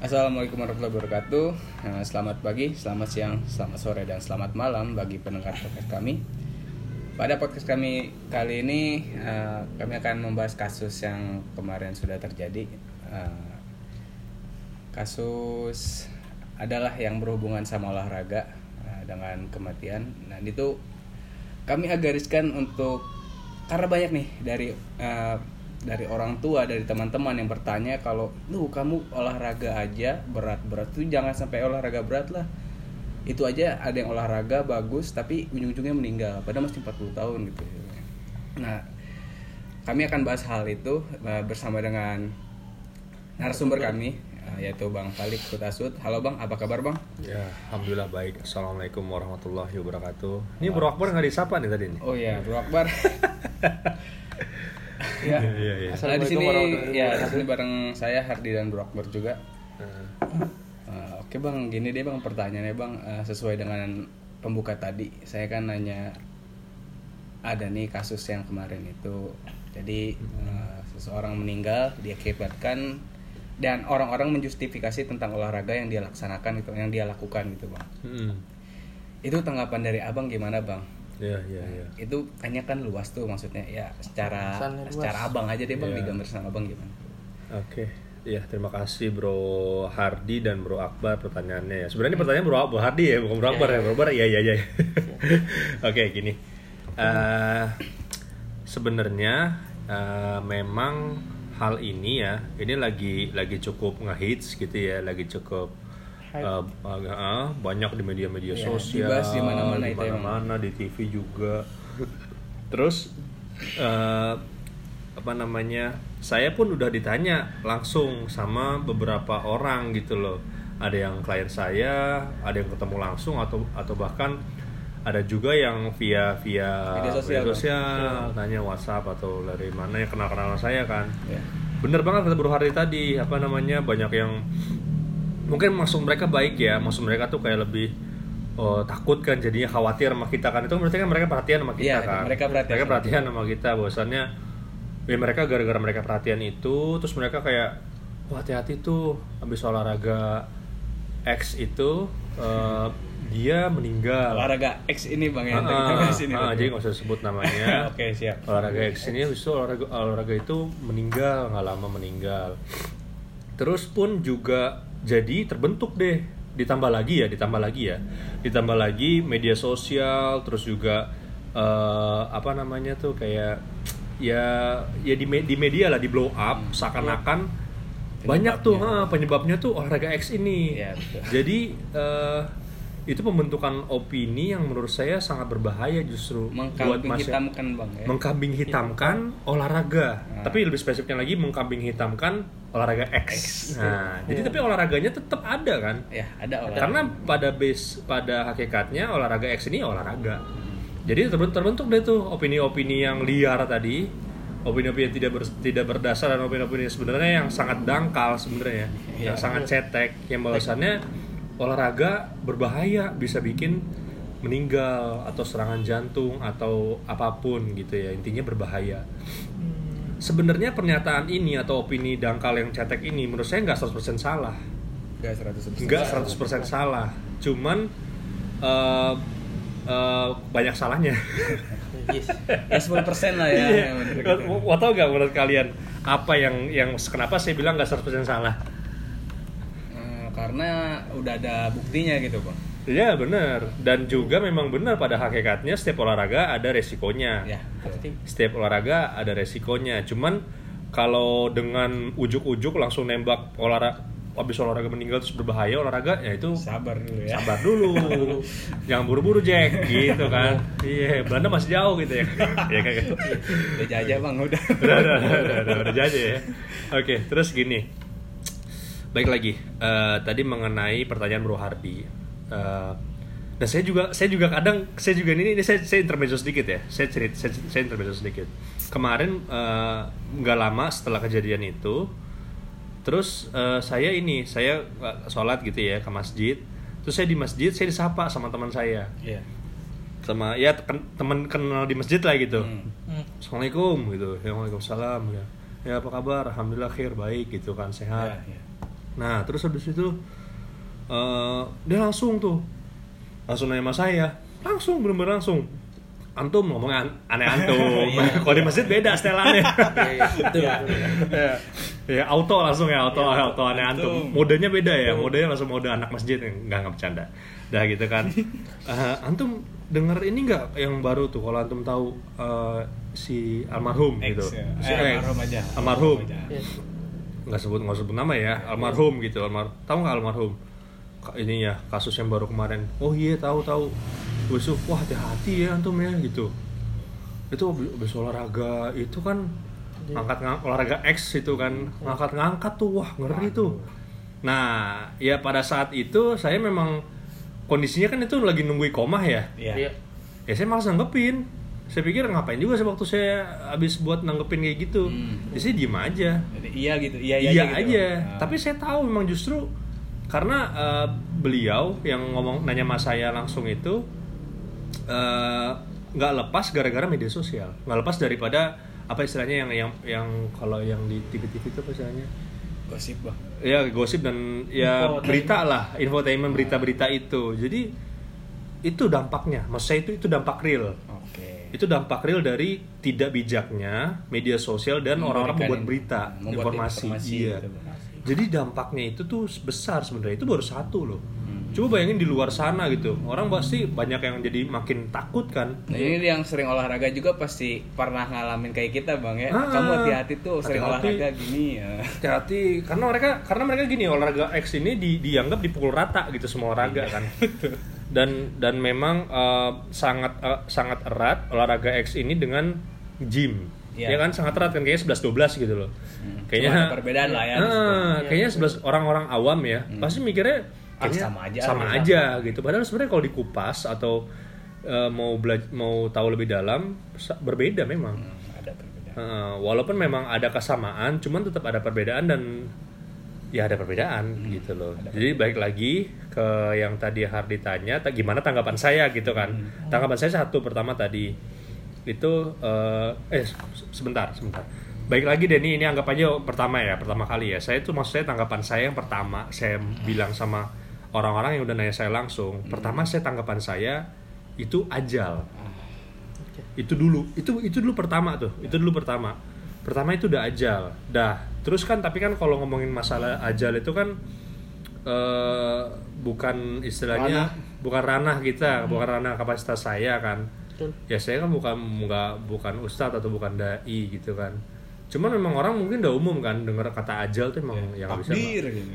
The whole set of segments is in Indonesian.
Assalamualaikum warahmatullahi wabarakatuh. Nah, Selamat pagi, selamat siang, selamat sore, dan selamat malam bagi pendengar podcast kami. Pada podcast kami kali ini, eh, kami akan membahas kasus yang kemarin sudah terjadi. Eh, kasus adalah yang berhubungan sama olahraga eh, dengan kematian. Nah, itu kami agariskan untuk karena banyak nih dari eh, dari orang tua dari teman-teman yang bertanya kalau lu kamu olahraga aja berat-berat. Tuh jangan sampai olahraga berat lah. Itu aja ada yang olahraga bagus tapi ujung-ujungnya meninggal padahal masih 40 tahun gitu. Nah kami akan bahas hal itu eh, bersama dengan narasumber kami eh, yaitu Bang Falik Kutasud. Halo Bang. Apa kabar Bang? Ya, alhamdulillah baik. Assalamualaikum warahmatullahi wabarakatuh. Ini Bro Akbar nggak disapa nih tadi nih. oh ya Bro Akbar ya Iya, iya. Nah, di sini ya di sini bareng saya Hardi dan Bro Akbar juga Nah, Uh, Oke bang, gini deh bang pertanyaannya bang uh, sesuai dengan pembuka tadi. Saya kan nanya ada nih kasus yang kemarin itu. Jadi uh, seseorang meninggal diakibatkan dan orang-orang menjustifikasi tentang olahraga yang dia laksanakan gitu, yang dia lakukan gitu bang. hmm. Itu tanggapan dari abang gimana bang? Ya, ya, ya. Itu kayaknya kan luas tuh maksudnya ya secara luas. secara abang aja deh bang Iya. digambar sama abang gimana? Oke. Ya, terima kasih Bro Hardi dan Bro Akbar pertanyaannya ya. Sebenarnya pertanyaan Bro, Bro Hardi ya, bukan Bro Akbar ya. Bro Akbar iya iya iya. Oke, gini. Eh sebenarnya eh, memang hal ini ya, ini lagi lagi cukup ngehits gitu ya, lagi cukup Agak, eh, banyak di media-media Iya, sosial, dibahas di mana-mana di mana-mana, di TV juga. Terus eh, apa namanya? Saya pun udah ditanya langsung sama beberapa orang gitu loh. Ada yang klien saya, ada yang ketemu langsung atau atau bahkan ada juga yang via via Media sosial, Bang. sosial, tanya WhatsApp atau dari mana yang kenal-kenalan saya kan. Ya. Bener banget kata Bro Hari tadi, apa namanya banyak yang mungkin maksud mereka baik ya, maksud mereka tuh kayak lebih oh, takut kan jadinya khawatir sama kita kan itu berarti kan mereka perhatian sama kita Iya, kan. mereka perhatian mereka sama perhatian sama kita bahwasannya ya mereka gara-gara mereka perhatian itu terus mereka kayak wah hati-hati tuh habis olahraga X itu eh, dia meninggal. Olahraga X ini bang ya. Ah, ah, Bang. jadi nggak usah sebut namanya. Oke siap. olahraga X ini habis itu olahraga olahraga itu meninggal nggak lama meninggal terus pun juga jadi terbentuk deh. Ditambah lagi ya ditambah lagi ya. Ditambah lagi media sosial terus juga eh, apa namanya tuh kayak ya ya di, me- di media lah di blow up seakan-akan banyak tuh ha, penyebabnya tuh olahraga X ini. Iya, betul. jadi eh, itu pembentukan opini yang menurut saya sangat berbahaya justru buat Mengkambing masyarakat hitamkan bang ya. mengkambing hitamkan olahraga Nah. tapi lebih spesifiknya lagi mengkambing hitamkan olahraga X, X. nah jadi tapi olahraganya tetap ada kan ya ada olahraga. karena pada base pada hakikatnya olahraga X ini olahraga jadi terbentuk, terbentuk deh tuh opini-opini yang liar tadi opini-opini yang tidak ber- tidak berdasar dan opini-opini yang sebenarnya yang sangat dangkal sebenarnya Iya. yang sangat cetek yang bahwasannya olahraga berbahaya bisa bikin meninggal atau serangan jantung atau apa pun gitu ya intinya berbahaya sebenarnya pernyataan ini atau opini dangkal yang cetek ini menurut saya nggak 100% salah Enggak 100% Enggak 100% salah. Cuman eh eh, banyak salahnya. Yes. Ya 10% lah ya. Mau tau gak menurut kalian apa yang yang kenapa saya bilang nggak 100% salah? Karena udah ada buktinya gitu bang. Ya benar. Dan juga memang benar pada hakikatnya setiap olahraga ada resikonya. Ya. Pasti. Setiap olahraga ada resikonya. Cuman kalau dengan ujuk-ujuk langsung nembak olahraga habis olahraga meninggal terus berbahaya olahraga ya itu Sabar dulu ya. sabar dulu jangan buru-buru Jack gitu kan iya Belanda masih jauh gitu ya ya kayak gitu Udah jajah bang udah. udah udah udah udah, udah, udah jadi ya oke terus gini baik lagi Eh, tadi mengenai pertanyaan Bro Hardi. Eh, nah saya juga saya juga kadang saya juga ini, ini saya, saya intermezzo sedikit ya. Saya cerit saya, saya intermezzo sedikit. Kemarin eh, nggak lama setelah kejadian itu terus eh, saya ini saya eh, sholat gitu ya ke masjid. Terus saya di masjid saya disapa sama teman saya. Iya. sama ya teman kenal di masjid lah gitu. Hmm. Hmm. assalamualaikum gitu. Ya waalaikumsalam ya. Ya apa kabar? Alhamdulillah khair baik gitu kan sehat. Ya, ya. Nah terus habis itu eh, dia langsung tuh. Langsung nanya sama saya. Langsung bener-bener langsung. Antum ngomongnya an- aneh antum kalau di masjid beda setelannya. Betul. ya, ya auto langsung ya auto auto aneh antum modenya beda ya modenya langsung mode anak masjid. Nggak nggak bercanda. Dah gitu kan. Eh, antum denger ini nggak yang baru tuh? Kalau antum tahu eh, si almarhum Ex, gitu. ya. Si Eh, almarhum aja. almarhum. Aja. Iya. nggak sebut nggak sebut nama ya almarhum gitu almar tahu nggak almarhum? Ini ya kasus yang baru kemarin. Oh iya tahu tahu. Besok wah hati-hati ya antum ya gitu. Itu abis olahraga itu kan angkat ngang- olahraga X itu kan ngangkat ngangkat tuh wah ngeri tuh. Nah ya pada saat itu saya memang kondisinya kan itu lagi nunggu ikomah ya? Iya. Iya. ya saya malas nanggepin saya pikir ngapain juga sih waktu saya habis buat nanggepin kayak gitu Hmm. jadi saya diem aja Jadi iya gitu, iya iya, iya, aja, gitu. Nah. tapi saya tahu memang justru karena eh, beliau yang ngomong nanya sama saya langsung itu eh, nggak lepas gara-gara media sosial nggak lepas daripada apa istilahnya yang yang yang kalau yang di TV-TV itu apa istilahnya gosip bang. ya gosip dan ya berita lah infotainment berita-berita itu jadi itu dampaknya maksud saya itu itu dampak real. Itu dampak real dari tidak bijaknya media sosial dan orang-orang Memberikan membuat berita membuat informasi, informasi, iya gitu. jadi dampaknya itu tuh besar sebenarnya itu baru satu loh Hmm. coba bayangin di luar sana gitu orang pasti banyak yang jadi makin takut kan Nah ini yang sering olahraga juga pasti pernah ngalamin kayak kita bang ya. Ah, Kamu hati-hati tuh sering hati-hati. olahraga gini ya. hati-hati karena mereka karena mereka gini olahraga X ini di, dianggap dipukul rata gitu semua olahraga Iya. kan dan dan memang eh, sangat eh, sangat erat olahraga X ini dengan gym Iya. ya kan sangat erat kan kayaknya 11 12 gitu loh Hmm. kayaknya Cuma ada perbedaan lah ya di situ. Ah, kayaknya 11 orang-orang awam ya pasti mikirnya Ah, kayaknya sama aja, sama sama. aja gitu padahal sebenarnya kalau dikupas atau eh, mau mau tahu lebih dalam berbeda memang Hmm, ada perbedaan. Heeh, walaupun memang ada kesamaan, cuman tetap ada perbedaan dan ya ada perbedaan gitu loh. Jadi baik lagi ke yang tadi Hardi tanya, ta- gimana tanggapan saya gitu kan? Tanggapan saya satu pertama tadi itu eh, eh se- sebentar sebentar. Baik lagi Denny ini anggap aja pertama ya pertama kali ya. Saya itu maksud saya tanggapan saya yang pertama saya bilang sama orang-orang yang udah nanya saya langsung. Pertama saya tanggapan saya itu ajal itu dulu itu itu dulu pertama tuh itu dulu pertama pertama itu udah ajal dah terus kan tapi kan kalau ngomongin masalah ajal itu kan eh bukan istilahnya bukan ranah kita bukan ranah kapasitas saya kan Betul. ya saya kan bukan nggak bukan ustadz atau bukan dai gitu kan cuman memang orang mungkin udah umum kan dengar kata ajal tuh emang yang nggak bisa Takdir gitu.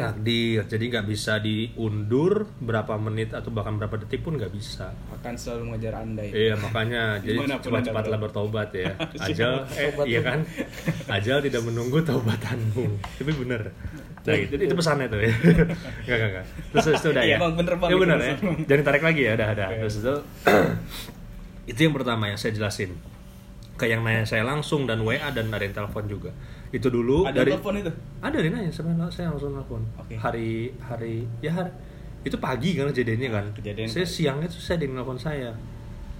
Takdir jadi nggak bisa diundur berapa menit atau bahkan berapa detik pun nggak bisa Akan selalu mengejar anda itu. Iya makanya jadi cepat-cepatlah bertobat ya. Ajal eh iya kan? Ajal tidak menunggu taubatanmu. Tapi bener. Nah, itu, itu pesannya tuh ya. Enggak enggak enggak. Terus itu udah Iya, ya. Bang, bener, Bang, Ya bener ya. Jangan tarik lagi ya, udah udah. Terus itu itu yang pertama yang saya jelasin. Ke yang nanya saya langsung dan WA dan ada yang telepon juga. Itu dulu Ada dari telepon itu? ada yang nanya sebenarnya saya langsung telepon. Oke. Hari hari ya hari itu pagi kan kejadiannya kan. Kejadian saya siangnya tuh saya yang nelfon saya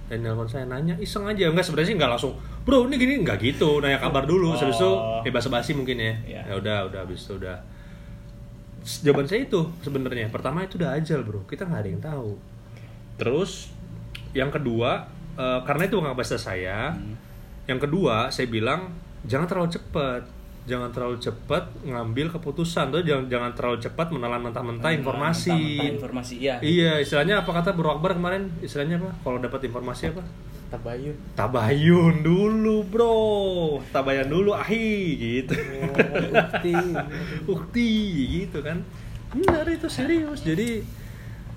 dan nelfon saya nanya iseng aja enggak sebenarnya sih nggak langsung bro ini gini nggak gitu nanya kabar dulu Oh. habis itu ya basa basi mungkin ya Iya. ya udah udah habis itu udah jawaban saya itu sebenarnya pertama itu udah ajal bro kita nggak ada yang tahu terus yang kedua eh, karena itu nggak bahasa saya Hmm. yang kedua saya bilang jangan terlalu cepat jangan terlalu cepat ngambil keputusan tuh jangan jangan terlalu cepat menelan mentah-mentah informasi Mentah-mentah informasi iya. Iya, istilahnya apa kata Bro Akbar kemarin? Istilahnya apa? Kalau dapat informasi apa? Tabayun. Tabayun dulu, Bro. Tabayun dulu, ahi gitu. Ukti. Ukti gitu kan. Benar itu serius. Jadi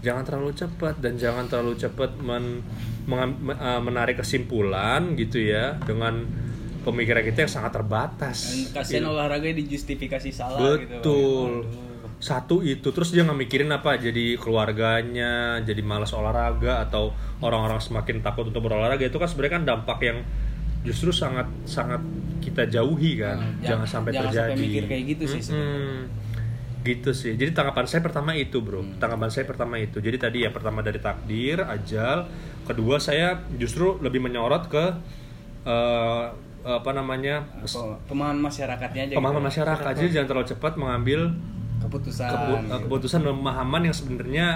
jangan terlalu cepat dan jangan terlalu cepat men, mengam- me- eh, menarik kesimpulan gitu ya dengan pemikiran kita yang sangat terbatas. Kasihan Gitu. olahraga dijustifikasi salah gitu. Bang. Betul. Aduh. Satu itu terus dia nggak mikirin apa jadi keluarganya, jadi malas olahraga atau orang-orang semakin takut untuk berolahraga itu kan sebenarnya kan dampak yang justru sangat sangat kita jauhi kan. Hmm, jangan jangan- sampai jangan terjadi. sampai mikir kayak gitu sih Mm-mm. Gitu sih. Jadi tanggapan saya pertama itu, Bro. Hmm. Tanggapan saya pertama itu. Jadi tadi ya pertama dari takdir, ajal. Kedua saya justru lebih menyorot ke eh, apa namanya? Pemahaman masyarakatnya aja. pemahaman gitu. masyarakat jadi jangan terlalu cepat mengambil keputusan kepu- gitu. keputusan dan pemahaman yang sebenarnya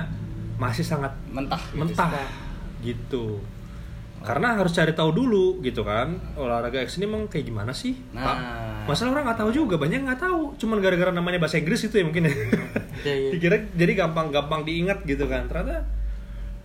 masih sangat mentah gitu mentah gitu karena harus cari tahu dulu gitu kan olahraga X ini emang kayak gimana sih Nah. Masalah orang nggak tahu juga banyak nggak tahu cuman gara-gara namanya bahasa Inggris itu ya mungkin ya iya. dikira jadi gampang-gampang diingat gitu kan ternyata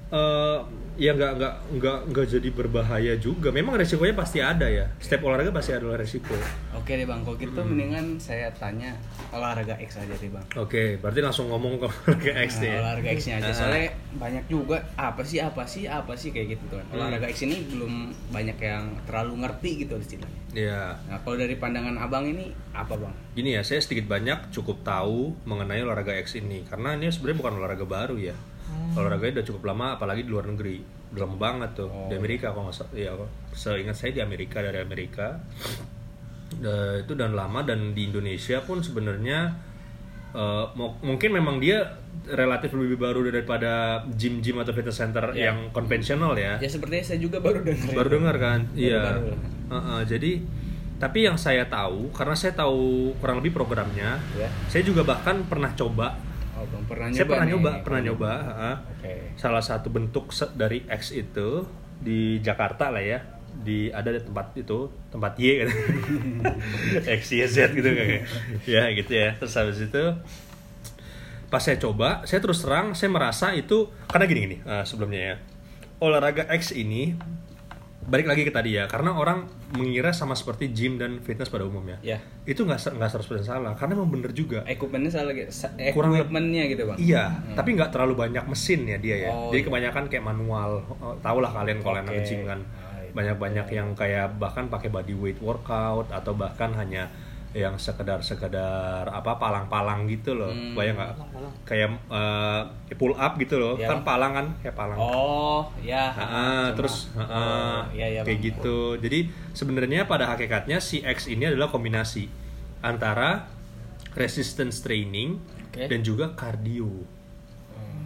eh ya nggak nggak nggak nggak jadi berbahaya juga. Memang resikonya pasti ada ya. Setiap olahraga pasti ada resiko. Oke deh bang. Kalau gitu mendingan saya tanya olahraga X aja deh bang. Oke berarti langsung ngomong ke olahraga X Nah, nih ya? olahraga X-nya aja. Ah. soalnya banyak juga apa sih apa sih apa sih kayak gitu kan Hmm. olahraga X ini belum banyak yang terlalu ngerti gitu istilahnya Iya. nah kalau dari pandangan abang ini apa bang? Gini ya, saya sedikit banyak cukup tahu mengenai olahraga X ini. Karena ini sebenarnya bukan olahraga baru ya. Olahraganya udah cukup lama, apalagi di luar negeri. Udah lama banget tuh Oh. di Amerika kalau nggak. Ya, seingat saya di Amerika dari Amerika. Eh, itu dan lama dan di Indonesia pun sebenarnya mu- mungkin memang dia relatif lebih baru daripada gym-gym atau fitness center Ya. yang konvensional ya ya sepertinya saya juga baru dengar baru dengar kan iya Baru-baru. Heeh, jadi tapi yang saya tahu karena saya tahu kurang lebih programnya Ya. saya juga bahkan pernah coba oh bang pernah nyoba saya pernah nih. nyoba pernah nyoba oke. Salah satu bentuk dari X itu di Jakarta lah ya. Di ada di tempat itu tempat Y kan X Y Z gitu kayak ya. Gitu ya. Terus habis itu pas saya coba saya terus terang saya merasa itu karena gini gini eh, sebelumnya ya. Olahraga X ini balik lagi ke tadi ya karena orang mengira sama seperti gym dan fitness pada umumnya ya itu nggak nggak 100% salah karena memang bener juga equipmentnya salah gitu Sa- Kurang- equipmentnya gitu bang Iya, Hmm. tapi nggak terlalu banyak mesin ya dia ya. Oh, Jadi iya. kebanyakan kayak manual. Oh, Tahu lah kalian kalau anak Oke. gym kan Ah, iya. banyak-banyak yang kayak bahkan pakai body weight workout atau bahkan hanya yang sekedar sekedar apa palang-palang gitu loh. Hmm. Bayang nggak? Kayak eh, pull up gitu loh. Iya. Kan palang kan kayak palang. oh ya Ah, Cuma- terus ah, oh, iya, iya, kayak Bang. gitu. Jadi sebenarnya pada hakikatnya si X ini adalah kombinasi antara resistance training Oke. dan juga cardio.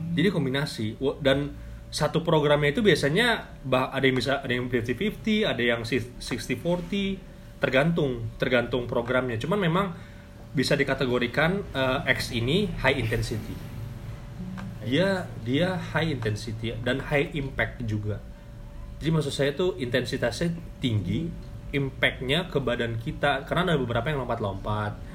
Jadi kombinasi dan satu programnya itu biasanya bah- ada yang bisa ada yang 50-50, ada yang si- 60-40, tergantung tergantung programnya. Cuman memang bisa dikategorikan eh, X ini high intensity. Dia dia high intensity dan high impact juga. Jadi maksud saya tuh intensitasnya tinggi, impactnya ke badan kita karena ada beberapa yang lompat-lompat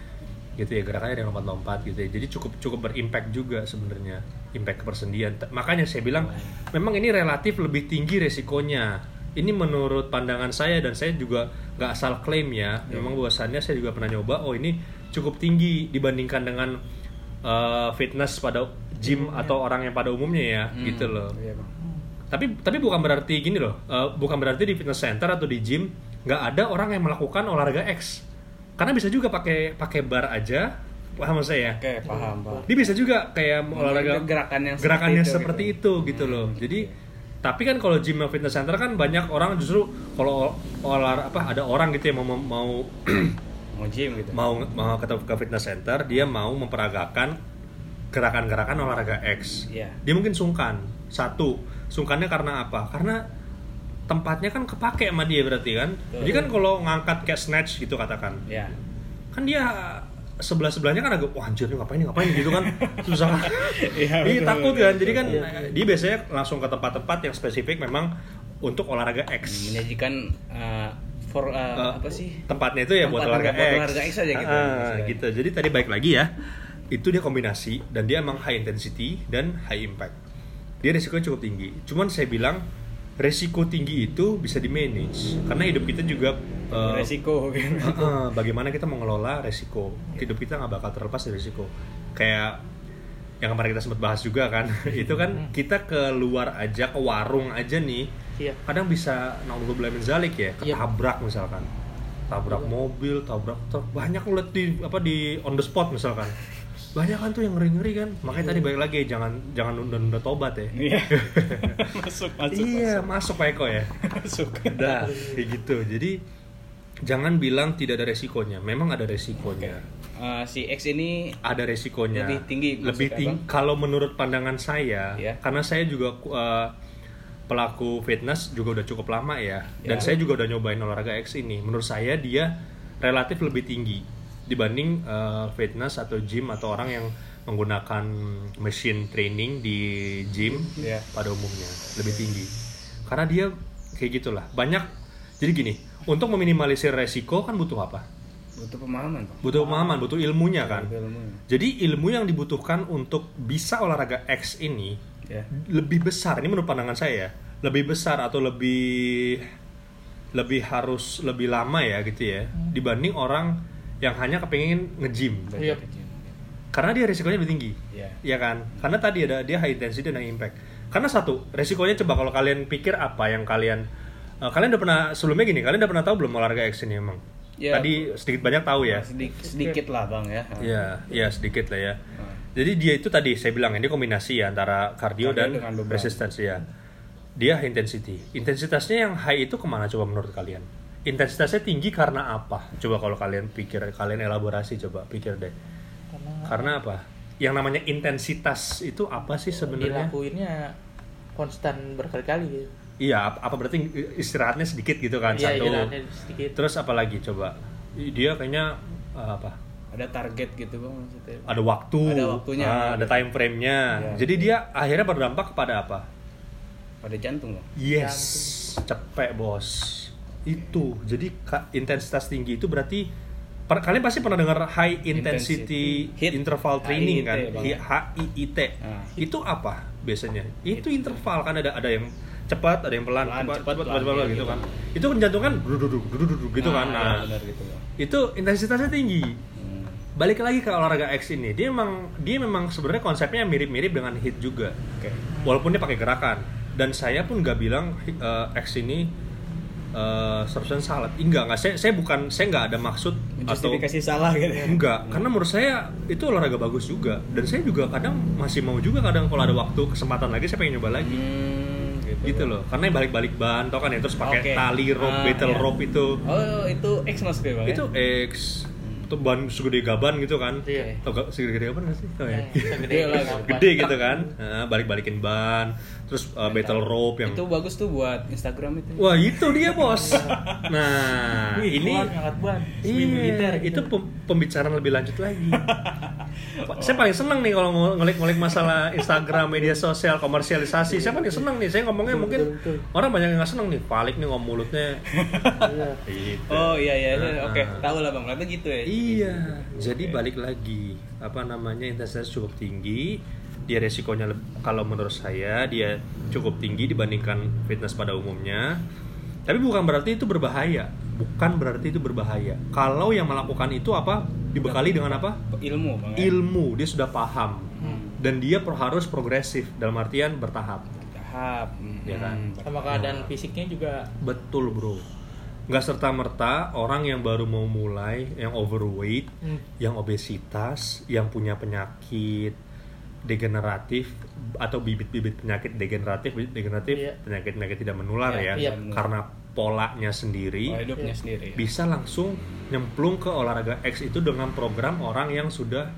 gitu ya gerakannya ada yang lompat-lompat gitu ya jadi cukup cukup berimpact juga sebenarnya impact ke persendian makanya saya bilang memang ini relatif lebih tinggi resikonya ini menurut pandangan saya dan saya juga nggak asal klaim ya. Memang bahwasannya saya juga pernah nyoba oh ini cukup tinggi dibandingkan dengan uh, fitness pada gym atau orang yang pada umumnya ya Hmm, gitu loh. Iya, Bang. tapi tapi bukan berarti gini loh eh, bukan berarti di fitness center atau di gym nggak ada orang yang melakukan olahraga X. Karena bisa juga pakai pakai bar aja paham saya oke paham paham dia bisa juga kayak olahraga gerakan yang gerakannya seperti itu, seperti gitu. itu gitu loh. Jadi tapi kan kalau gym fitness center kan banyak orang justru kalau olah apa ada orang gitu yang mau mau mau gym gitu. mau mau ke, ke fitness center dia mau memperagakan gerakan-gerakan olahraga X. Iya. dia mungkin sungkan. Satu sungkannya karena apa? Karena tempatnya kan kepake sama dia berarti kan. Jadi kan kalau ngangkat kayak snatch gitu katakan. Ya kan dia sebelah sebelahnya kan agak wah anjir ini ngapain ini ngapain gitu kan susah Iya, Iya betul, takut betul, kan jadi kan Iya. dia biasanya langsung ke tempat-tempat yang spesifik memang untuk olahraga X menyajikan uh, for uh, Eh, apa sih tempatnya itu ya buat Tempat olahraga buat X. olahraga X aja gitu, Ah, maksudnya. gitu. Jadi tadi baik lagi ya. Itu dia kombinasi dan dia emang high intensity dan high impact. Dia resikonya cukup tinggi. Cuman saya bilang resiko tinggi itu bisa di manage karena hidup kita juga eh, resiko eh, bagaimana kita mengelola resiko. Hidup kita nggak bakal terlepas dari resiko. Kayak yang kemarin kita sempat bahas juga kan, itu kan kita keluar aja ke warung aja nih, Iya. kadang bisa naudzubillah min zalik ya Iya. ketabrak misalkan tabrak mobil tabrak truk banyak liat di apa di on the spot misalkan banyak kan tuh yang ngeri ngeri kan. Makanya tadi balik lagi jangan jangan nunda nunda tobat ya. Iya. Masuk masuk iya masuk. Pak Eko ya. Masuk. Udah kayak gitu. Jadi jangan bilang tidak ada resikonya. Memang ada resikonya. Uh, si X ini ada resikonya. Lebih tinggi lebih tinggi kalau menurut pandangan saya Ya. karena saya juga uh, pelaku fitness juga udah cukup lama ya. Dan Ya. saya juga udah nyobain olahraga X ini. Menurut saya dia relatif lebih tinggi dibanding eh, fitness atau gym atau orang yang menggunakan machine training di gym Iya. pada umumnya lebih tinggi. Karena dia kayak gitulah. Banyak jadi gini untuk meminimalisir resiko kan butuh apa? Butuh pemahaman Bang. butuh pemahaman butuh ilmunya kan? Butuh ilmu. jadi ilmu yang dibutuhkan untuk bisa olahraga X ini ya lebih besar. Ini menurut pandangan saya lebih besar atau lebih lebih harus lebih lama ya gitu ya dibanding orang yang hanya kepingin nge-gym Iya. karena dia risikonya lebih tinggi ya ya kan karena tadi ada dia high intensity dan high impact karena satu resikonya coba kalau kalian pikir apa yang kalian eh, kalian udah pernah sebelumnya gini kalian udah pernah tahu belum olahraga X ini emang Ya. tadi sedikit banyak tahu ya sedikit, sedikit lah bang ya Iya, iya sedikit lah ya. Nah. Jadi dia itu tadi saya bilang ini kombinasi ya antara cardio, Cardio dan resistance ya. Dia high intensity. Intensitasnya yang high itu ke mana coba menurut kalian? Intensitasnya tinggi karena apa? Coba kalau kalian pikir, kalian elaborasi coba pikir deh. Karena Karena apa? Yang namanya intensitas itu apa sih sebenarnya? dilakuinnya konstan berkali-kali gitu. Iya, apa, apa berarti istirahatnya sedikit gitu kan? Iya, Satu. istirahatnya sedikit. Terus apa lagi coba? Dia kayaknya eh, apa? ada target gitu bang maksudnya ada waktu, Ada waktunya. ah, ada time frame-nya. Iya. Jadi dia akhirnya berdampak kepada apa? pada jantung bang Yes, cepet bos. Itu. Jadi intensitas tinggi itu berarti per- kalian pasti pernah dengar high intensity, Intensity. HIIT. interval training kan? HIIT, Bang. HIIT. Ah. Itu apa biasanya? Itu interval kan ada ada yang cepat, ada yang pelan, Pelan, cepat, cepat, cepat, pelan, cepat, pelan, iya, gitu gitu. kan. Itu kan jantung kan duduk duduk gitu kan. iya, Nah, benar gitu itu intensitasnya tinggi Hmm. balik lagi ke olahraga X ini dia memang dia memang sebenarnya konsepnya mirip-mirip dengan hit juga oke walaupun dia pakai gerakan dan saya pun nggak bilang eh, X ini eh 100% salah enggak enggak. Saya saya bukan saya nggak ada maksud atau menjustifikasi salah gitu ya? Enggak karena menurut saya itu olahraga bagus juga. Dan saya juga kadang masih mau juga kadang kalau ada waktu kesempatan lagi saya pengen nyoba lagi. Hmm, gitu loh. karena yang balik-balik ban tau kan ya terus pakai Oke. tali rope Ah, battle iya. rope itu. Oh itu X maksudnya bang itu ya? X itu ban segede gaban gitu kan Iya. tau gak segede gaban gak sih oh, ya. Eh, segede Gede lah, gede gitu kan Nah, balik-balikin ban terus uh, battle rope yang itu bagus tuh buat Instagram itu wah itu dia bos nah Wih, ini ban. Semi Iya, militer itu gitu. pem- pembicaraan lebih lanjut lagi. saya paling seneng nih kalau ng- ngulik-ngulik masalah Instagram, media sosial, komersialisasi. Saya paling seneng nih. Saya ngomongnya Betul, mungkin betul, betul. orang banyak yang nggak seneng nih. Palik nih ngomong mulutnya. Iya. Gitu. oh iya iya iya. Nah, oke nah. tahu lah bang berarti gitu ya Iya, jadi Oke. balik lagi apa namanya intensitas cukup tinggi, dia resikonya kalau menurut saya dia cukup tinggi dibandingkan fitness pada umumnya. Tapi bukan berarti itu berbahaya, bukan berarti itu berbahaya. Kalau yang melakukan itu apa dibekali dengan apa? ilmu bang ya? Ilmu, dia sudah paham Hmm. dan dia harus progresif dalam artian bertahap. tahap hmm, Iya kan? Sama keadaan fisiknya juga Betul bro, nggak serta merta orang yang baru mau mulai, yang overweight, Hmm. yang obesitas, yang punya penyakit degeneratif atau bibit-bibit penyakit degeneratif, degeneratif Iya. penyakit-penyakit tidak menular Iya, ya, iya. karena polanya sendiri oh, hidupnya Iya. sendiri bisa langsung nyemplung ke olahraga X itu dengan program orang yang sudah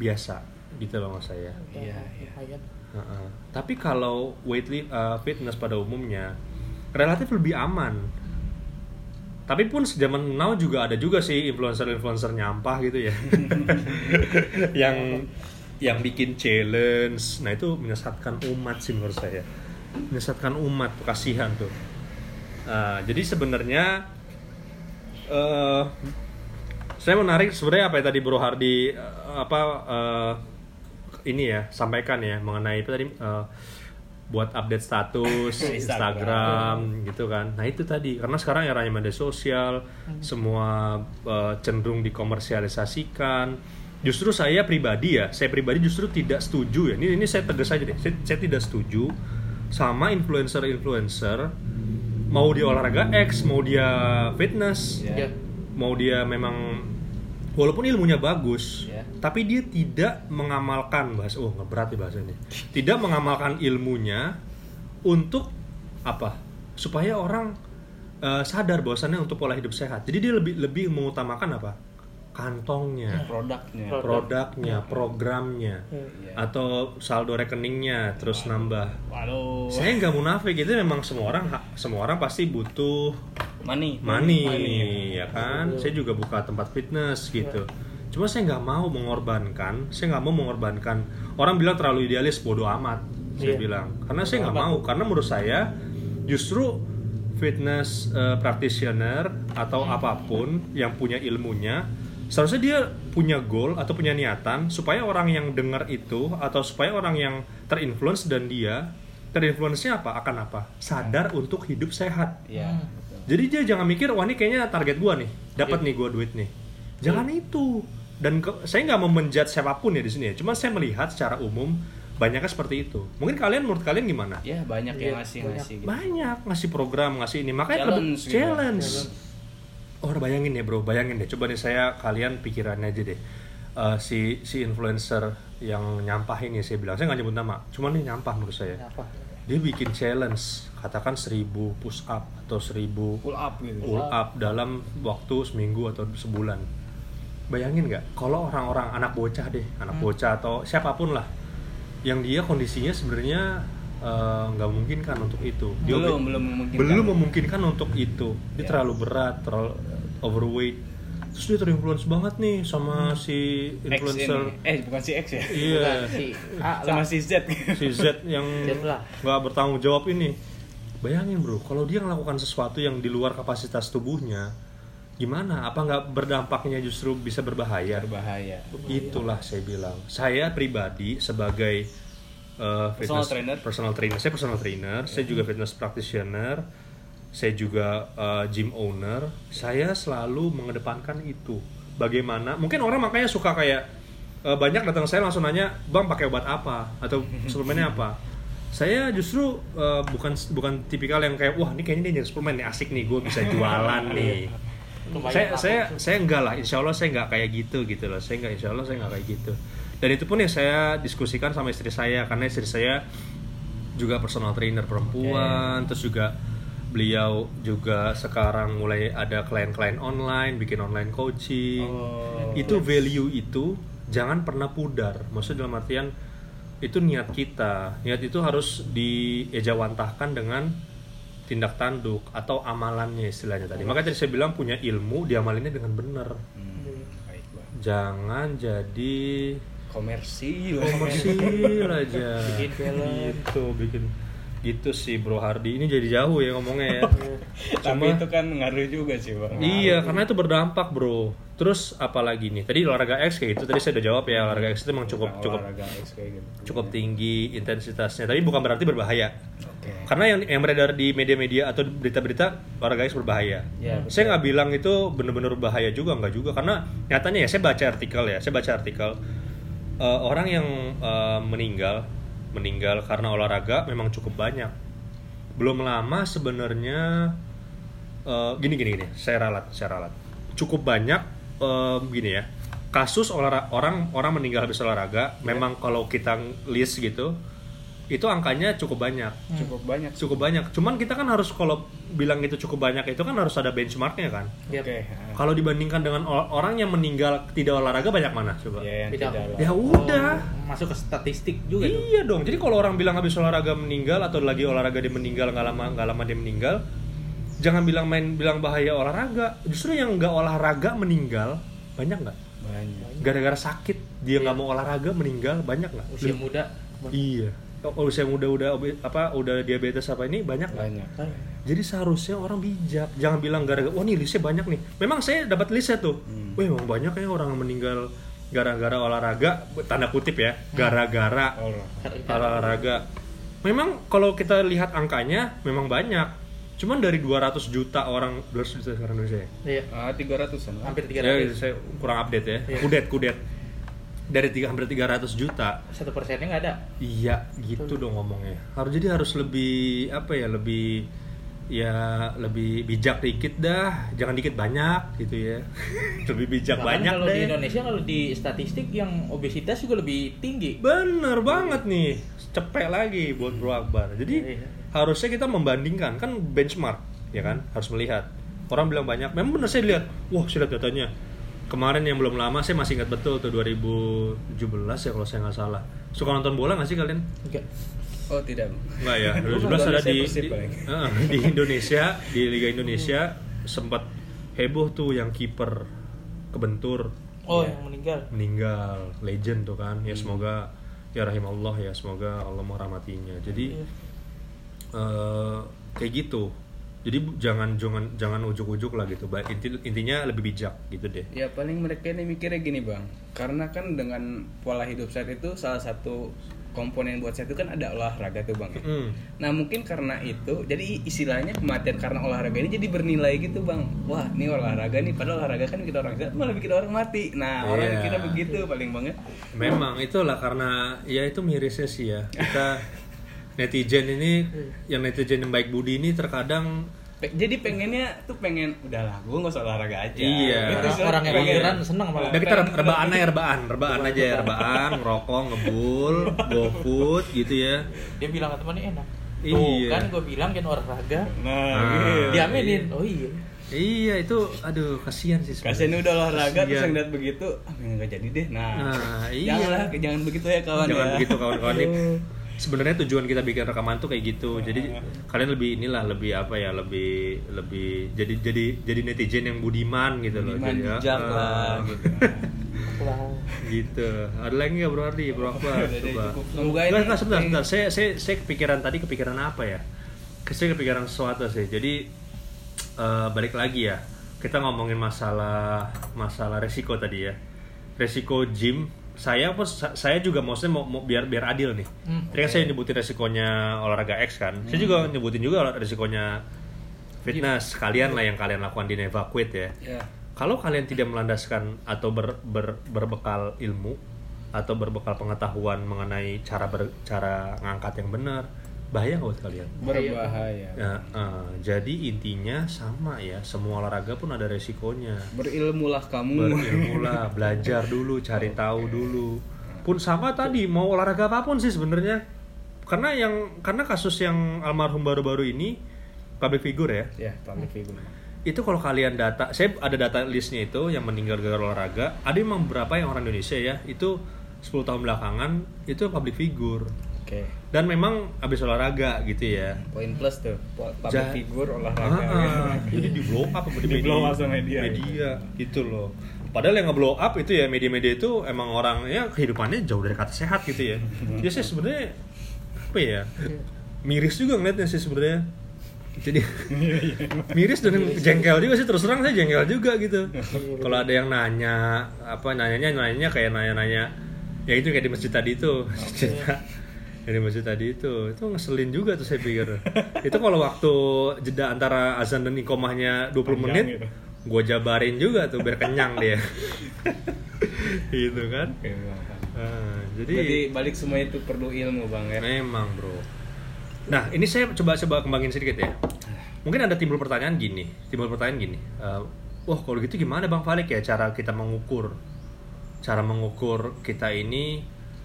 biasa gitu loh mas saya. Iya, iya. Lumayan. Heeh. Tapi kalau weight uh, fitness pada umumnya relatif lebih aman. Tapi pun zaman now juga ada juga sih influencer-influencer nyampah gitu ya. yang yang bikin challenge. Nah, itu menyesatkan umat sih menurut saya. Menyesatkan umat, kasihan tuh. Nah, jadi sebenarnya eh saya menarik sebenarnya apa yang tadi Bro Hardi eh, apa eh, ini ya sampaikan ya mengenai tadi eh, buat update status Instagram. Instagram gitu kan. Nah itu tadi karena sekarang eranya media sosial semua eh, cenderung dikomersialisasikan. Justru saya pribadi ya, saya pribadi justru tidak setuju ya. Ini ini saya tegas aja deh. Saya, saya tidak setuju sama influencer-influencer mau dia olahraga X, mau dia fitness, Iya. Ya. mau dia memang walaupun ilmunya bagus, Ya. tapi dia tidak mengamalkan bahasa oh nggak berat nih bahasanya. Tidak mengamalkan ilmunya untuk apa? Supaya orang eh, sadar bahwasannya untuk pola hidup sehat. Jadi dia lebih lebih mengutamakan apa? Kantongnya, produknya. Produk. produknya, programnya, Iya. atau saldo rekeningnya terus nambah. Waduh. Saya nggak munafik itu memang semua orang semua orang pasti butuh money. money, Money. ya. kan? Saya juga buka tempat fitness gitu. Cuma saya nggak mau mengorbankan saya nggak mau mengorbankan. Orang bilang terlalu idealis bodoh amat saya Iya. bilang. Karena saya nggak mau karena menurut saya justru fitness eh, practitioner atau apa pun yang punya ilmunya seharusnya dia punya goal atau punya niatan supaya orang yang dengar itu atau supaya orang yang terinfluence dan dia terinfluence-nya apa akan apa sadar untuk hidup sehat ya Hmm. betul. jadi dia jangan mikir wah ini kayaknya target gua nih, dapat Iya. nih gua duit nih. Jangan itu. Dan ke- saya nggak mau menjudge siapa pun ya di sini ya. Cuma saya melihat secara umum banyaknya seperti itu. Mungkin kalian menurut kalian gimana? ya banyak Iya, yang ngasih banyak. ngasih gitu. Banyak ngasih program, ngasih ini. Makanya Challenge gitu. challenge. Challenge. Oh, bayangin ya, Bro. Bayangin deh. Coba nih saya kalian pikirannya aja deh. Eh, si si influencer yang nyampah ini saya bilang, saya nggak nyebut nama. Cuma nih nyampah menurut saya. Kenapa? Dia bikin challenge, katakan 1000 push up atau 1000 pull up gitu pull up dalam waktu seminggu atau sebulan. Bayangin nggak, kalau orang-orang anak bocah deh, anak Hmm. bocah atau siapa pun lah, yang dia kondisinya sebenarnya eh, nggak memungkinkan untuk itu. Dia belum belum memungkinkan belum memungkinkan untuk itu. Dia Ya. terlalu berat, terlalu overweight. Terus dia terinfluence banget nih sama si influencer. eh bukan si X ya? Iya, Bukan, si A sama lah. si Z. Si Z yang nggak bertanggung jawab ini. Bayangin bro kalau dia melakukan sesuatu yang di luar kapasitas tubuhnya gimana? Apa nggak berdampaknya justru bisa berbahaya? Berbahaya. Itulah saya bilang. Saya pribadi sebagai uh, Personal fitness- trainer. personal trainer. Saya personal trainer saya juga fitness practitioner saya juga uh, gym owner. Saya selalu mengedepankan itu. Bagaimana mungkin orang makanya suka kayak uh, banyak datang saya langsung nanya bang pakai obat apa? Atau suplemennya apa? Saya justru uh, bukan bukan tipikal yang kayak wah ini kayaknya dia jadi suplemen nih asik nih gue bisa jualan nih. Lumayan saya saya saya enggak lah insya Allah saya enggak kayak gitu gitu loh. Saya enggak insya Allah saya enggak kayak gitu. Dan itu pun yang saya diskusikan sama istri saya karena istri saya juga personal trainer perempuan terus juga beliau juga sekarang mulai ada klien-klien online bikin online coaching. Oh. itu value itu jangan pernah pudar. Maksudnya dalam artian itu niat kita. Niat itu harus diejawantahkan dengan tindak tanduk atau amalannya istilahnya tadi. Makanya tadi saya bilang punya ilmu diamalinnya dengan benar. Hmm, jangan jadi komersil. komersil aja. Bikin film. gitu bikin gitu sih bro Hardi ini jadi jauh ya ngomongnya ya. Tapi itu kan ngaruh juga sih bang. Iya karena itu berdampak bro. Terus apalagi nih? Tadi olahraga X kayak gitu tadi saya udah jawab ya olahraga X itu memang cukup Tentang cukup X kayak gitu. cukup tinggi intensitasnya. Tapi bukan berarti berbahaya. Oke. Karena yang yang beredar di media-media atau berita-berita olahraga X berbahaya. Ya, betul. saya nggak bilang itu benar-benar berbahaya juga nggak juga. Karena nyatanya ya saya baca artikel ya saya baca artikel eh, orang yang eh, meninggal meninggal karena olahraga memang cukup banyak. Belum lama sebenarnya eh, gini gini gini saya ralat saya ralat. Cukup banyak eh, gini ya kasus olahraga orang orang meninggal habis olahraga memang kalau kita list gitu itu angkanya cukup banyak. Cukup banyak. Cukup banyak. Cuman kita kan harus kalau bilang itu cukup banyak itu kan harus ada benchmarknya kan? Oke. Kalau dibandingkan dengan or- orang yang meninggal tidak olahraga banyak mana coba? Ya yang Tidak. tidak ya udah. Oh, masuk ke statistik juga tuh. iya dong. Jadi kalau orang bilang habis olahraga meninggal atau lagi olahraga dia meninggal nggak lama nggak lama dia meninggal jangan bilang main bilang bahaya olahraga. Justru yang nggak olahraga meninggal banyak nggak? Banyak. Gara-gara sakit dia nggak mau olahraga meninggal banyak nggak? Usia muda. iya usia muda udah apa udah diabetes apa ini banyak banyak Jadi seharusnya orang bijak, jangan bilang gara-gara wah nih listnya banyak nih. Memang saya dapat listnya tuh. Hmm. Wah, memang banyak ya orang yang meninggal gara-gara olahraga, tanda kutip ya, gara-gara Allah olahraga. Memang kalau kita lihat angkanya memang banyak. Cuman dari 200 juta orang 200 juta sekarang Indonesia. ya? Iya. ah tiga ratusan Hampir Ya, 300. saya kurang update ya. Iya. Kudet, kudet. Dari tiga, hampir 300 juta. Satu persennya nggak ada. Iya, gitu dong ngomongnya. Harus jadi harus lebih apa ya, lebih ya lebih bijak dikit dah, jangan dikit banyak gitu ya. lebih bijak Bahkan banyak kalau deh. di Indonesia kalau di statistik yang obesitas juga lebih tinggi. Bener banget nih, cepet lagi buat Bro Akbar. Jadi Iya. harusnya kita membandingkan kan benchmark, ya kan? Harus melihat. Orang bilang banyak, memang bener saya lihat. Wah, saya lihat datanya. Kemarin yang belum lama saya masih ingat betul tuh 2017 ya kalau saya nggak salah. Suka nonton bola nggak sih kalian? Enggak. oh tidak Enggak ya, Bukan 2017 ada di, di, paling. eh, di Indonesia, di Liga Indonesia sempat heboh tuh yang kiper kebentur Oh, Iya. yang meninggal. meninggal legend tuh kan ya semoga ya rahimahullah ya semoga Allah merahmatinya jadi eh, kayak gitu jadi jangan jangan jangan ujuk-ujuk lah gitu inti intinya lebih bijak gitu deh Ya paling mereka ini mikirnya gini bang, karena kan dengan pola hidup sehat itu salah satu komponen buat sehat itu kan ada olahraga tuh bang. ya. Mm. Nah mungkin karena itu, jadi istilahnya kematian karena olahraga ini jadi bernilai gitu bang. Wah ini olahraga nih, padahal olahraga kan bikin orang sehat malah bikin orang mati. Nah orang Iya. kira begitu paling banget. Memang itulah karena ya itu mirisnya sih ya kita netizen ini yang netizen yang baik budi ini terkadang Pe- jadi pengennya tuh pengen udahlah gue nggak usah olahraga aja. Iya. Gitu, Orang, orang yang pengen- seneng malah. Udah kita re- rebaan aja rebaan, rebaan aja ya, rebaan, ngerokok, ngebul, gofood gitu ya. Dia bilang ke temannya enak. Tuh Iya. kan gue bilang kan olahraga. Nah, Ah. gitu. Diaminin. Oh iya. Iya itu, aduh kasihan sih. Kasian udah olahraga terus Kasihan. yang lihat begitu, ah nggak jadi deh. Nah, Nah, iya. janganlah, jangan begitu ya kawan Jangan ya. begitu kawan-kawan. Sebenarnya tujuan kita bikin rekaman tuh kayak gitu. Jadi kalian lebih inilah lebih apa ya lebih lebih jadi jadi jadi netizen yang budiman gitu loh. Budiman, Jadi, bijak ah, lah gitu. Gitu. Ada lagi nggak Bro Ardi? Bro Akbar? Deh, Coba. ini- enggak, sebentar, sebentar. Saya, saya, saya kepikiran tadi kepikiran apa ya? Saya kepikiran sesuatu sih. Jadi eh, balik lagi ya. Kita ngomongin masalah masalah resiko tadi ya. Resiko gym. Saya pun saya juga maksudnya mau, mau biar biar adil nih. Hmm, Tadi kan saya nyebutin resikonya olahraga X kan. Saya juga nyebutin juga resikonya fitness. Kalian lah yang kalian lakukan di Nevaquit ya Ya. kalau kalian tidak melandaskan atau ber- ber- berbekal ilmu atau berbekal pengetahuan mengenai cara ber- cara ngangkat yang benar bahaya nggak buat kalian Berbahaya. Ya, eh, jadi intinya sama ya semua olahraga pun ada resikonya Berilmulah kamu. berilmulah belajar dulu cari tahu dulu pun sama tadi mau olahraga apa pun sih sebenarnya karena yang karena kasus yang almarhum baru-baru ini public figure ya ya, public figure. itu kalau kalian data saya ada data listnya itu yang meninggal gara-gara olahraga ada memang beberapa yang orang Indonesia ya itu 10 tahun belakangan itu public figure Oke. Dan memang habis olahraga gitu ya. Poin plus tuh, public Ja- figure Ah, olahraga. ah. jadi di blow up apa di, Di media, blow up sama media. media gitu loh. Padahal yang nge-blow up itu ya media-media itu emang orang ya kehidupannya jauh dari kata sehat gitu ya. Jadi saya sebenarnya apa ya miris juga ngeliatnya sih sebenarnya. Jadi miris dan jengkel juga sih terus terang saya jengkel juga gitu. Kalau ada yang nanya apa nanyanya nanyanya kayak nanya-nanya ya itu kayak di masjid tadi itu. Cerita yang di masjid tadi itu itu ngeselin juga tuh saya pikir itu kalau waktu jeda antara azan dan ikomahnya 20 Panjang menit gitu. gue jabarin juga tuh biar kenyang dia gitu kan Oke, Bang. Ah, Jadi jadi balik semua itu perlu ilmu bang ya. Memang bro. Nah ini saya coba coba kembangin sedikit ya. Mungkin ada timbul pertanyaan gini, timbul pertanyaan gini. eh, Wah kalau gitu gimana bang Falik ya cara kita mengukur, cara mengukur kita ini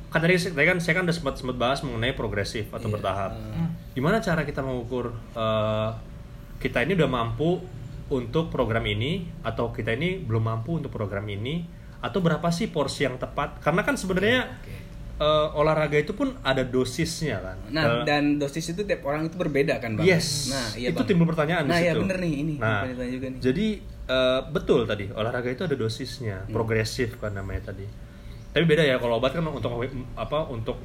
kan tadi, tadi kan saya kan udah sempat sempat bahas mengenai progresif atau Iya. bertahap. Ah. Gimana cara kita mengukur eh, kita ini udah mampu untuk program ini atau kita ini belum mampu untuk program ini atau berapa sih porsi yang tepat? Karena kan sebenarnya Oke. eh, olahraga itu pun ada dosisnya kan. Nah, Eh, dan dosis itu tiap orang itu berbeda kan bang. yes. Nah, iya itu bang. timbul pertanyaan di Nah, ya situ. bener nih ini. Nah, juga nih. jadi eh, betul tadi olahraga itu ada dosisnya, Hmm. progresif kan namanya tadi. Tapi beda ya kalau obat kan untuk apa untuk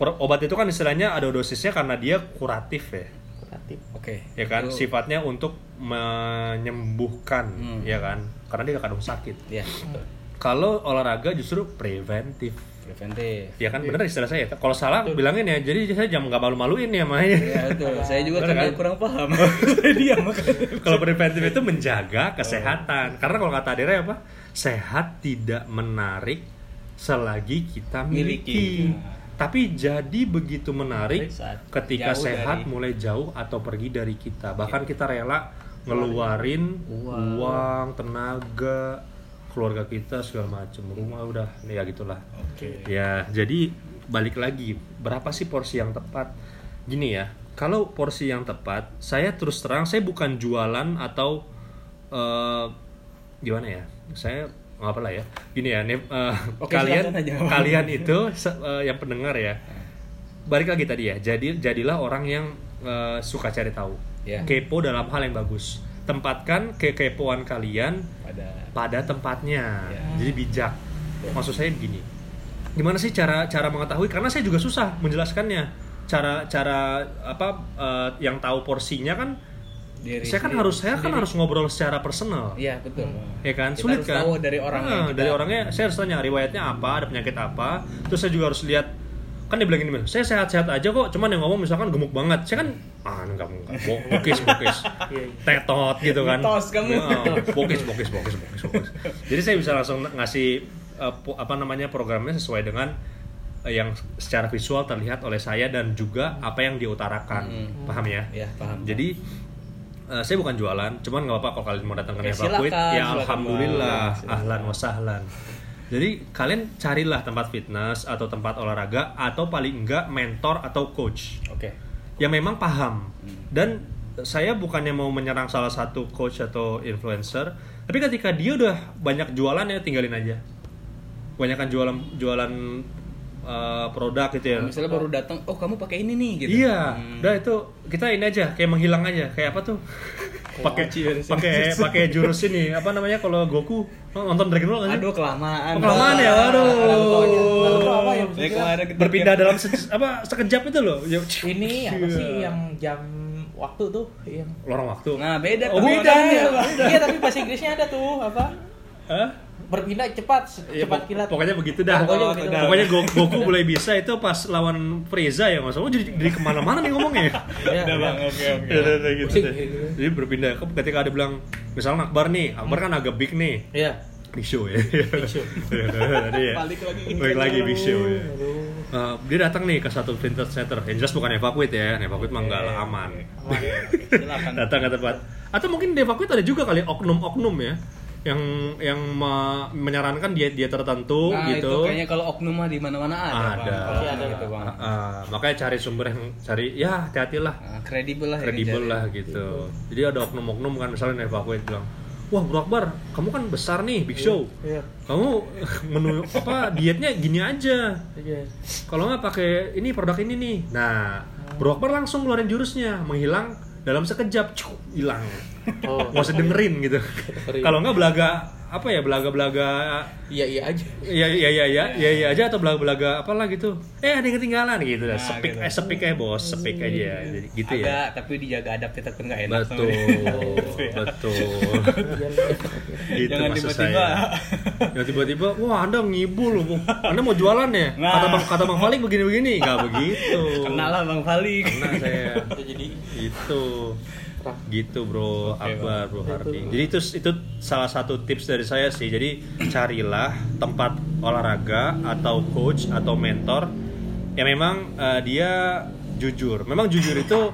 obat itu kan istilahnya ada dosisnya karena dia kuratif ya. Kuratif. Oke. Ya kan Itu- sifatnya untuk menyembuhkan Hmm. ya kan karena dia gak kandung sakit. Ya, betul. Kalau olahraga justru preventif. Preventif. Ya kan bener istilah saya. Kalau salah bilangin ya. Jadi saya jangan nggak malu-maluin ya makanya. Ya betul. Saya juga Bener kan? kurang paham. Diam makanya. kalau preventif itu menjaga kesehatan. Karena kalau kata Adira apa? Sehat tidak menarik selagi kita miliki. Miliki. Tapi jadi begitu menarik Saat ketika sehat dari- mulai jauh atau pergi dari kita. Bahkan kita rela ngeluarin Uang. uang, tenaga, keluarga kita segala macam. Rumah udah ya gitulah. Oke. Ya, jadi balik lagi, berapa sih porsi yang tepat? Gini ya, kalau porsi yang tepat, saya terus terang saya bukan jualan atau eh, gimana ya? Saya nggak apa lah ya. Gini ya, nih, eh, Oke, kalian kalian itu eh, yang pendengar ya. Balik lagi tadi ya. Jadi jadilah orang yang eh, suka cari tahu. Ya. Kepo dalam hal yang bagus. tempatkan kekepoan kalian pada pada tempatnya. Ya. Jadi bijak. Maksud saya begini. Gimana sih cara cara mengetahui? Karena saya juga susah menjelaskannya. Cara cara apa eh, yang tahu porsinya kan diri saya kan sendiri. harus saya kan harus ngobrol secara personal. Iya betul. Ya kan, Kita sulit harus kan? tahu dari orang Nah, dari orangnya saya harus tanya riwayatnya apa, ada penyakit apa. Terus saya juga harus lihat kan dia bilang gini, saya sehat-sehat aja kok, cuman yang ngomong misalkan gemuk banget. Saya kan ah enggak enggak bo- bokis bokis. Iya, iya. Tetot gitu kan. Mitos kamu. Ya, bokis bokis bokis bokis bokis. Jadi saya bisa langsung ngasih eh, apa namanya programnya sesuai dengan eh, yang secara visual terlihat oleh saya dan juga apa yang diutarakan. Hmm. Paham ya? Iya, paham. Jadi eh, saya bukan jualan, cuman nggak apa-apa kalau kalian mau datang ke Neva silakan, ya alhamdulillah. Silakan. ahlan wa sahlan. Jadi kalian carilah tempat fitness atau tempat olahraga atau paling enggak mentor atau coach Oke. yang memang paham. Hmm. Dan saya bukannya mau menyerang salah satu coach atau influencer, tapi ketika dia udah banyak jualan ya tinggalin aja. Kebanyakan jualan jualan eh, produk gitu ya. Misalnya baru datang, oh kamu pakai ini nih gitu. Iya, Hmm. udah itu kita ini aja kayak menghilang aja, kayak apa tuh? Pakai sini. pakai pakai jurus ini, apa namanya kalau Goku nonton Dragon Ball sih? Aduh kelamaan. Oh, kelamaan ya, aduh. Ya? Berpindah dalam se- apa sekejap itu loh. Ya, Ini apa sih Iya. yang jam waktu tuh yang lorong waktu. Nah beda Oh, beda makanya. ya. Iya tapi bahasa Inggrisnya ada tuh apa? Hah? Berpindah cepat, Ya, cepat pok- kilat. Pokoknya begitu dah. Pokoknya Oh, begitu. Pokoknya Goku mulai bisa itu pas lawan Frieza ya mas. Oh jadi, jadi ke mana-mana nih ngomongnya. Iya, Udah iya. bang, oke oke. Ya, udah, gitu deh. gitu. Jadi berpindah. Ketika ada bilang, misalnya Akbar nih, Akbar kan agak big nih. Iya. Big Show ya. Big Show. Tadi ya. Balik lagi. Balik lagi Big Show ya. Uh, dia datang nih ke satu vintage center. Yang jelas bukan evakuit ya. Evakuit mah enggak lah aman. Silakan. datang ke tempat. Atau mungkin di evakuit ada juga kali oknum-oknum ya yang yang me- menyarankan diet diet tertentu Nah itu gitu. kayaknya kalau oknum mah di mana-mana ada. Ada. Pasti ada, gitu bang. Ah, ah, makanya cari sumber yang cari ya hati-hatilah kredibel lah. yang kredibel lah gitu. Jadi ada oknum-oknum kan misalnya evakuit bilang, wah Bro Akbar, kamu kan besar nih, big show. Iya. Kamu menu apa dietnya gini aja. Iya. Kalau nggak pakai ini produk ini nih. Nah, Bro Akbar langsung ngeluarin jurusnya, menghilang dalam sekejap, cuk, hilang. Oh. Nggak usah dengerin gitu. Kalau nggak belaga apa ya belaga-belaga Iya iya aja. Iya iya iya iya iya iya aja atau belaga-belaga apalah gitu. Eh ada yang ketinggalan gitu. Nah, sepik gitu. eh sepik aja bos, sepik aja. Jadi gitu Ada, ya. tapi dijaga adab kita pun nggak enak. Betul, betul. Gitu Jangan maksud tiba-tiba. saya. Jangan tiba-tiba, wah anda ngibul loh, anda mau jualan ya? Nah. Kata bang kata bang Falik begini-begini, nggak begitu. Kenal lah bang Falik. Kena saya. Itu jadi Itu gitu bro. Oke, Akbar bro Itu. Hardi jadi itu itu salah satu tips dari saya sih. Jadi carilah tempat olahraga atau coach atau mentor yang memang eh, dia jujur. Memang jujur itu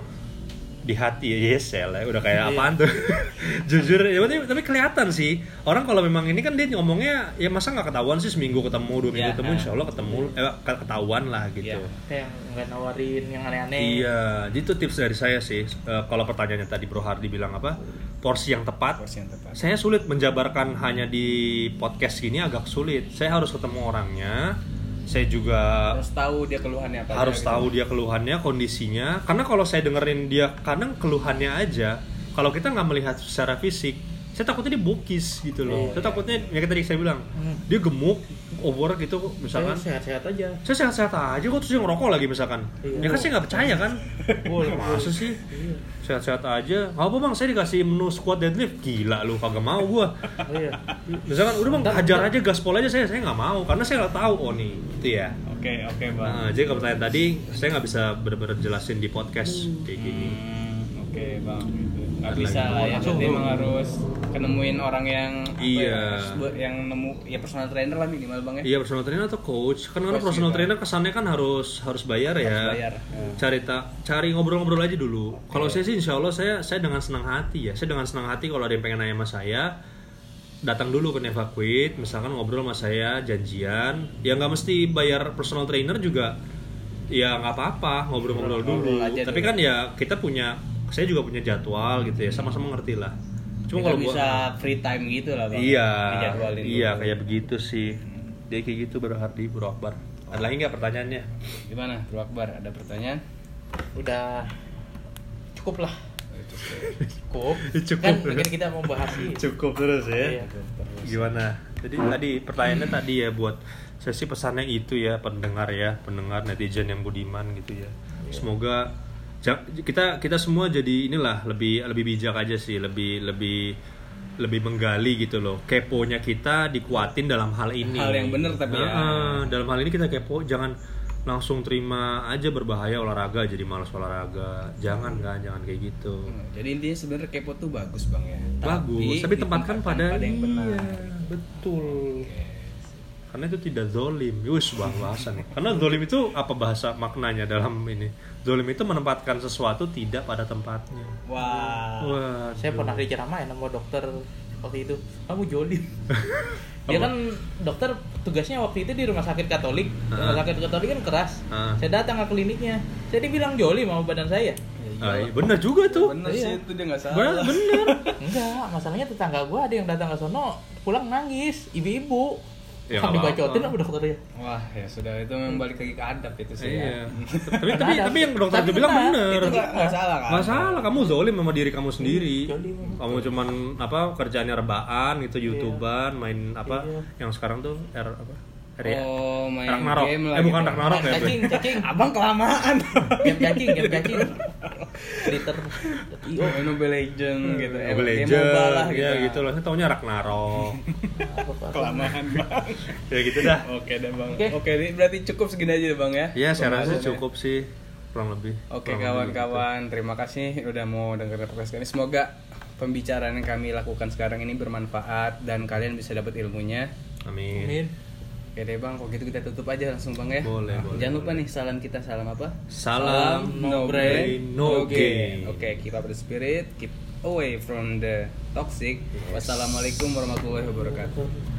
di hati yes ya lah, udah kayak Iya. apaan tuh jujur ya tapi, tapi kelihatan sih orang kalau memang ini kan dia ngomongnya ya masa nggak ketahuan sih seminggu ketemu dua minggu Ya, ketemu insya Allah ketemu eh, ketahuan lah gitu Iya. kayak nggak nawarin yang aneh-aneh. Iya, jadi itu tips dari saya sih. Eh, kalau pertanyaannya tadi Bro Hardi bilang apa? Porsi yang tepat. Porsi yang tepat. Saya sulit menjabarkan hanya di podcast gini agak sulit. Saya harus ketemu orangnya. Saya juga Harus tahu dia keluhannya apa. harus gitu. tahu dia keluhannya, kondisinya. Karena kalau saya dengerin dia kadang keluhannya aja, kalau kita nggak melihat secara fisik, saya takutnya dia bokis gitu loh. Oh, saya takutnya ya kayak tadi saya bilang, Hmm. dia gemuk, over gitu Saya misalkan sehat-sehat aja. saya sehat-sehat aja kok terus dia ngerokok lagi misalkan Iya. ya kan saya nggak percaya kan Boleh, masa sih Iya. sehat-sehat aja nggak apa bang saya dikasih menu squat deadlift gila lu kagak mau gua Oh, iya. misalkan udah bang hajar aja gaspol aja saya saya nggak mau karena saya nggak tahu oh nih itu ya Oke oke bang. nah, jadi kalau pertanyaan tadi saya nggak bisa benar-benar jelasin di podcast kayak gini Hmm, Oke bang. Nggak bisa lah ya. Dulu. emang harus kenemuin orang yang apa Iya. ya, yang nemu ya personal trainer lah minimal bang ya. Iya personal trainer atau coach kan karena personal juga. trainer kesannya kan harus harus bayar ya. Harus bayar. Ya. Cari tak cari ngobrol-ngobrol aja dulu. Kalau saya sih insya Allah saya saya dengan senang hati ya. Saya dengan senang hati kalau ada yang pengen nanya sama saya datang dulu ke Nevaquit, misalkan ngobrol sama saya janjian. Ya nggak mesti bayar personal trainer juga. Ya nggak apa-apa ngobrol-ngobrol dulu. Ngobrol Tapi dulu. kan ya kita punya saya juga punya jadwal gitu ya sama-sama ngerti lah. Cuma kalau gua- bisa free time gitu lah bang. Iya, iya dulu. kayak begitu sih. Dia kayak gitu Bro Hardi, Bro Akbar. Ada lagi nggak pertanyaannya? Gimana Bro Akbar? Ada pertanyaan? Udah cukup lah. Cukup. Cukup. Kan mungkin kita mau bahas sih. Cukup terus ya. Iya. Gimana? Jadi tadi pertanyaannya tadi ya buat saya sih pesannya itu ya pendengar ya, pendengar netizen yang budiman gitu ya. Semoga ja- kita kita semua jadi inilah lebih lebih bijak aja sih, lebih lebih lebih menggali gitu loh. Keponya kita dikuatin dalam hal ini. Hal yang bener tapi ya. Heeh, dalam hal ini kita kepo, jangan langsung terima aja berbahaya olahraga jadi malas olahraga. Jangan kan, jangan kayak gitu. Hmm, Jadi intinya sebenarnya kepo tuh bagus bang ya. bagus tapi tempatkan pada yang benar. iya, betul karena itu tidak zolim Yus, wah bahasa nih karena zolim itu apa bahasa maknanya dalam ini zolim itu menempatkan sesuatu tidak pada tempatnya Wah. wah Saya pernah diceramain sama dokter waktu itu. Kamu jolim. Dia kan dokter tugasnya waktu itu di rumah sakit Katolik. Rumah Ah. sakit Katolik kan keras. Saya datang ke kliniknya. Saya dibilang jolim sama badan saya. Ah, iya, bener juga tuh Bener Iya. sih itu dia nggak bener, salah. bener. Enggak, masalahnya tetangga gua ada yang datang ke sono pulang nangis, ibu-ibu. Ya, kan dibacotin sama dokternya. Wah ya sudah itu memang balik lagi ke adab itu sih iya ya. tapi tapi Ada. tapi yang dokter Tapi itu bilang benar, bener Itu nggak nggak salah kan? Nggak salah, kamu zolim sama diri kamu sendiri. Kamu cuman apa kerjaannya rebaan gitu, youtuban, main apa Iya. yang sekarang tuh R apa? R ya? Oh main Ragnarok. game lah. Eh bukan gitu. Ragnarok ya. Cacing, cacing. Abang kelamaan. Game cacing, game cacing. Twitter. IO. Oh, Mobile Legend gitu. Eh, Mobile Legend, MOBA lah ya gitu. gitu loh. Saya taunya Ragnarok. Kelamaan bang. ya gitu dah. Oke deh bang. Oke. Oke, ini berarti cukup segini aja deh bang ya. Iya, saya rasa cukup sih kurang lebih. Oke lebih kawan-kawan, terima kasih udah mau dengerin podcast kami. Semoga pembicaraan yang kami lakukan sekarang ini bermanfaat dan kalian bisa dapat ilmunya. gitu. Amin. Amin. Oke deh bang, kalau gitu kita tutup aja langsung bang ya. Boleh, Nah, boleh, Jangan lupa boleh. nih salam kita salam apa? Salam no brain, no no gain. gain. Oke, keep up the spirit, keep away from the toxic. Wassalamualaikum warahmatullahi wabarakatuh.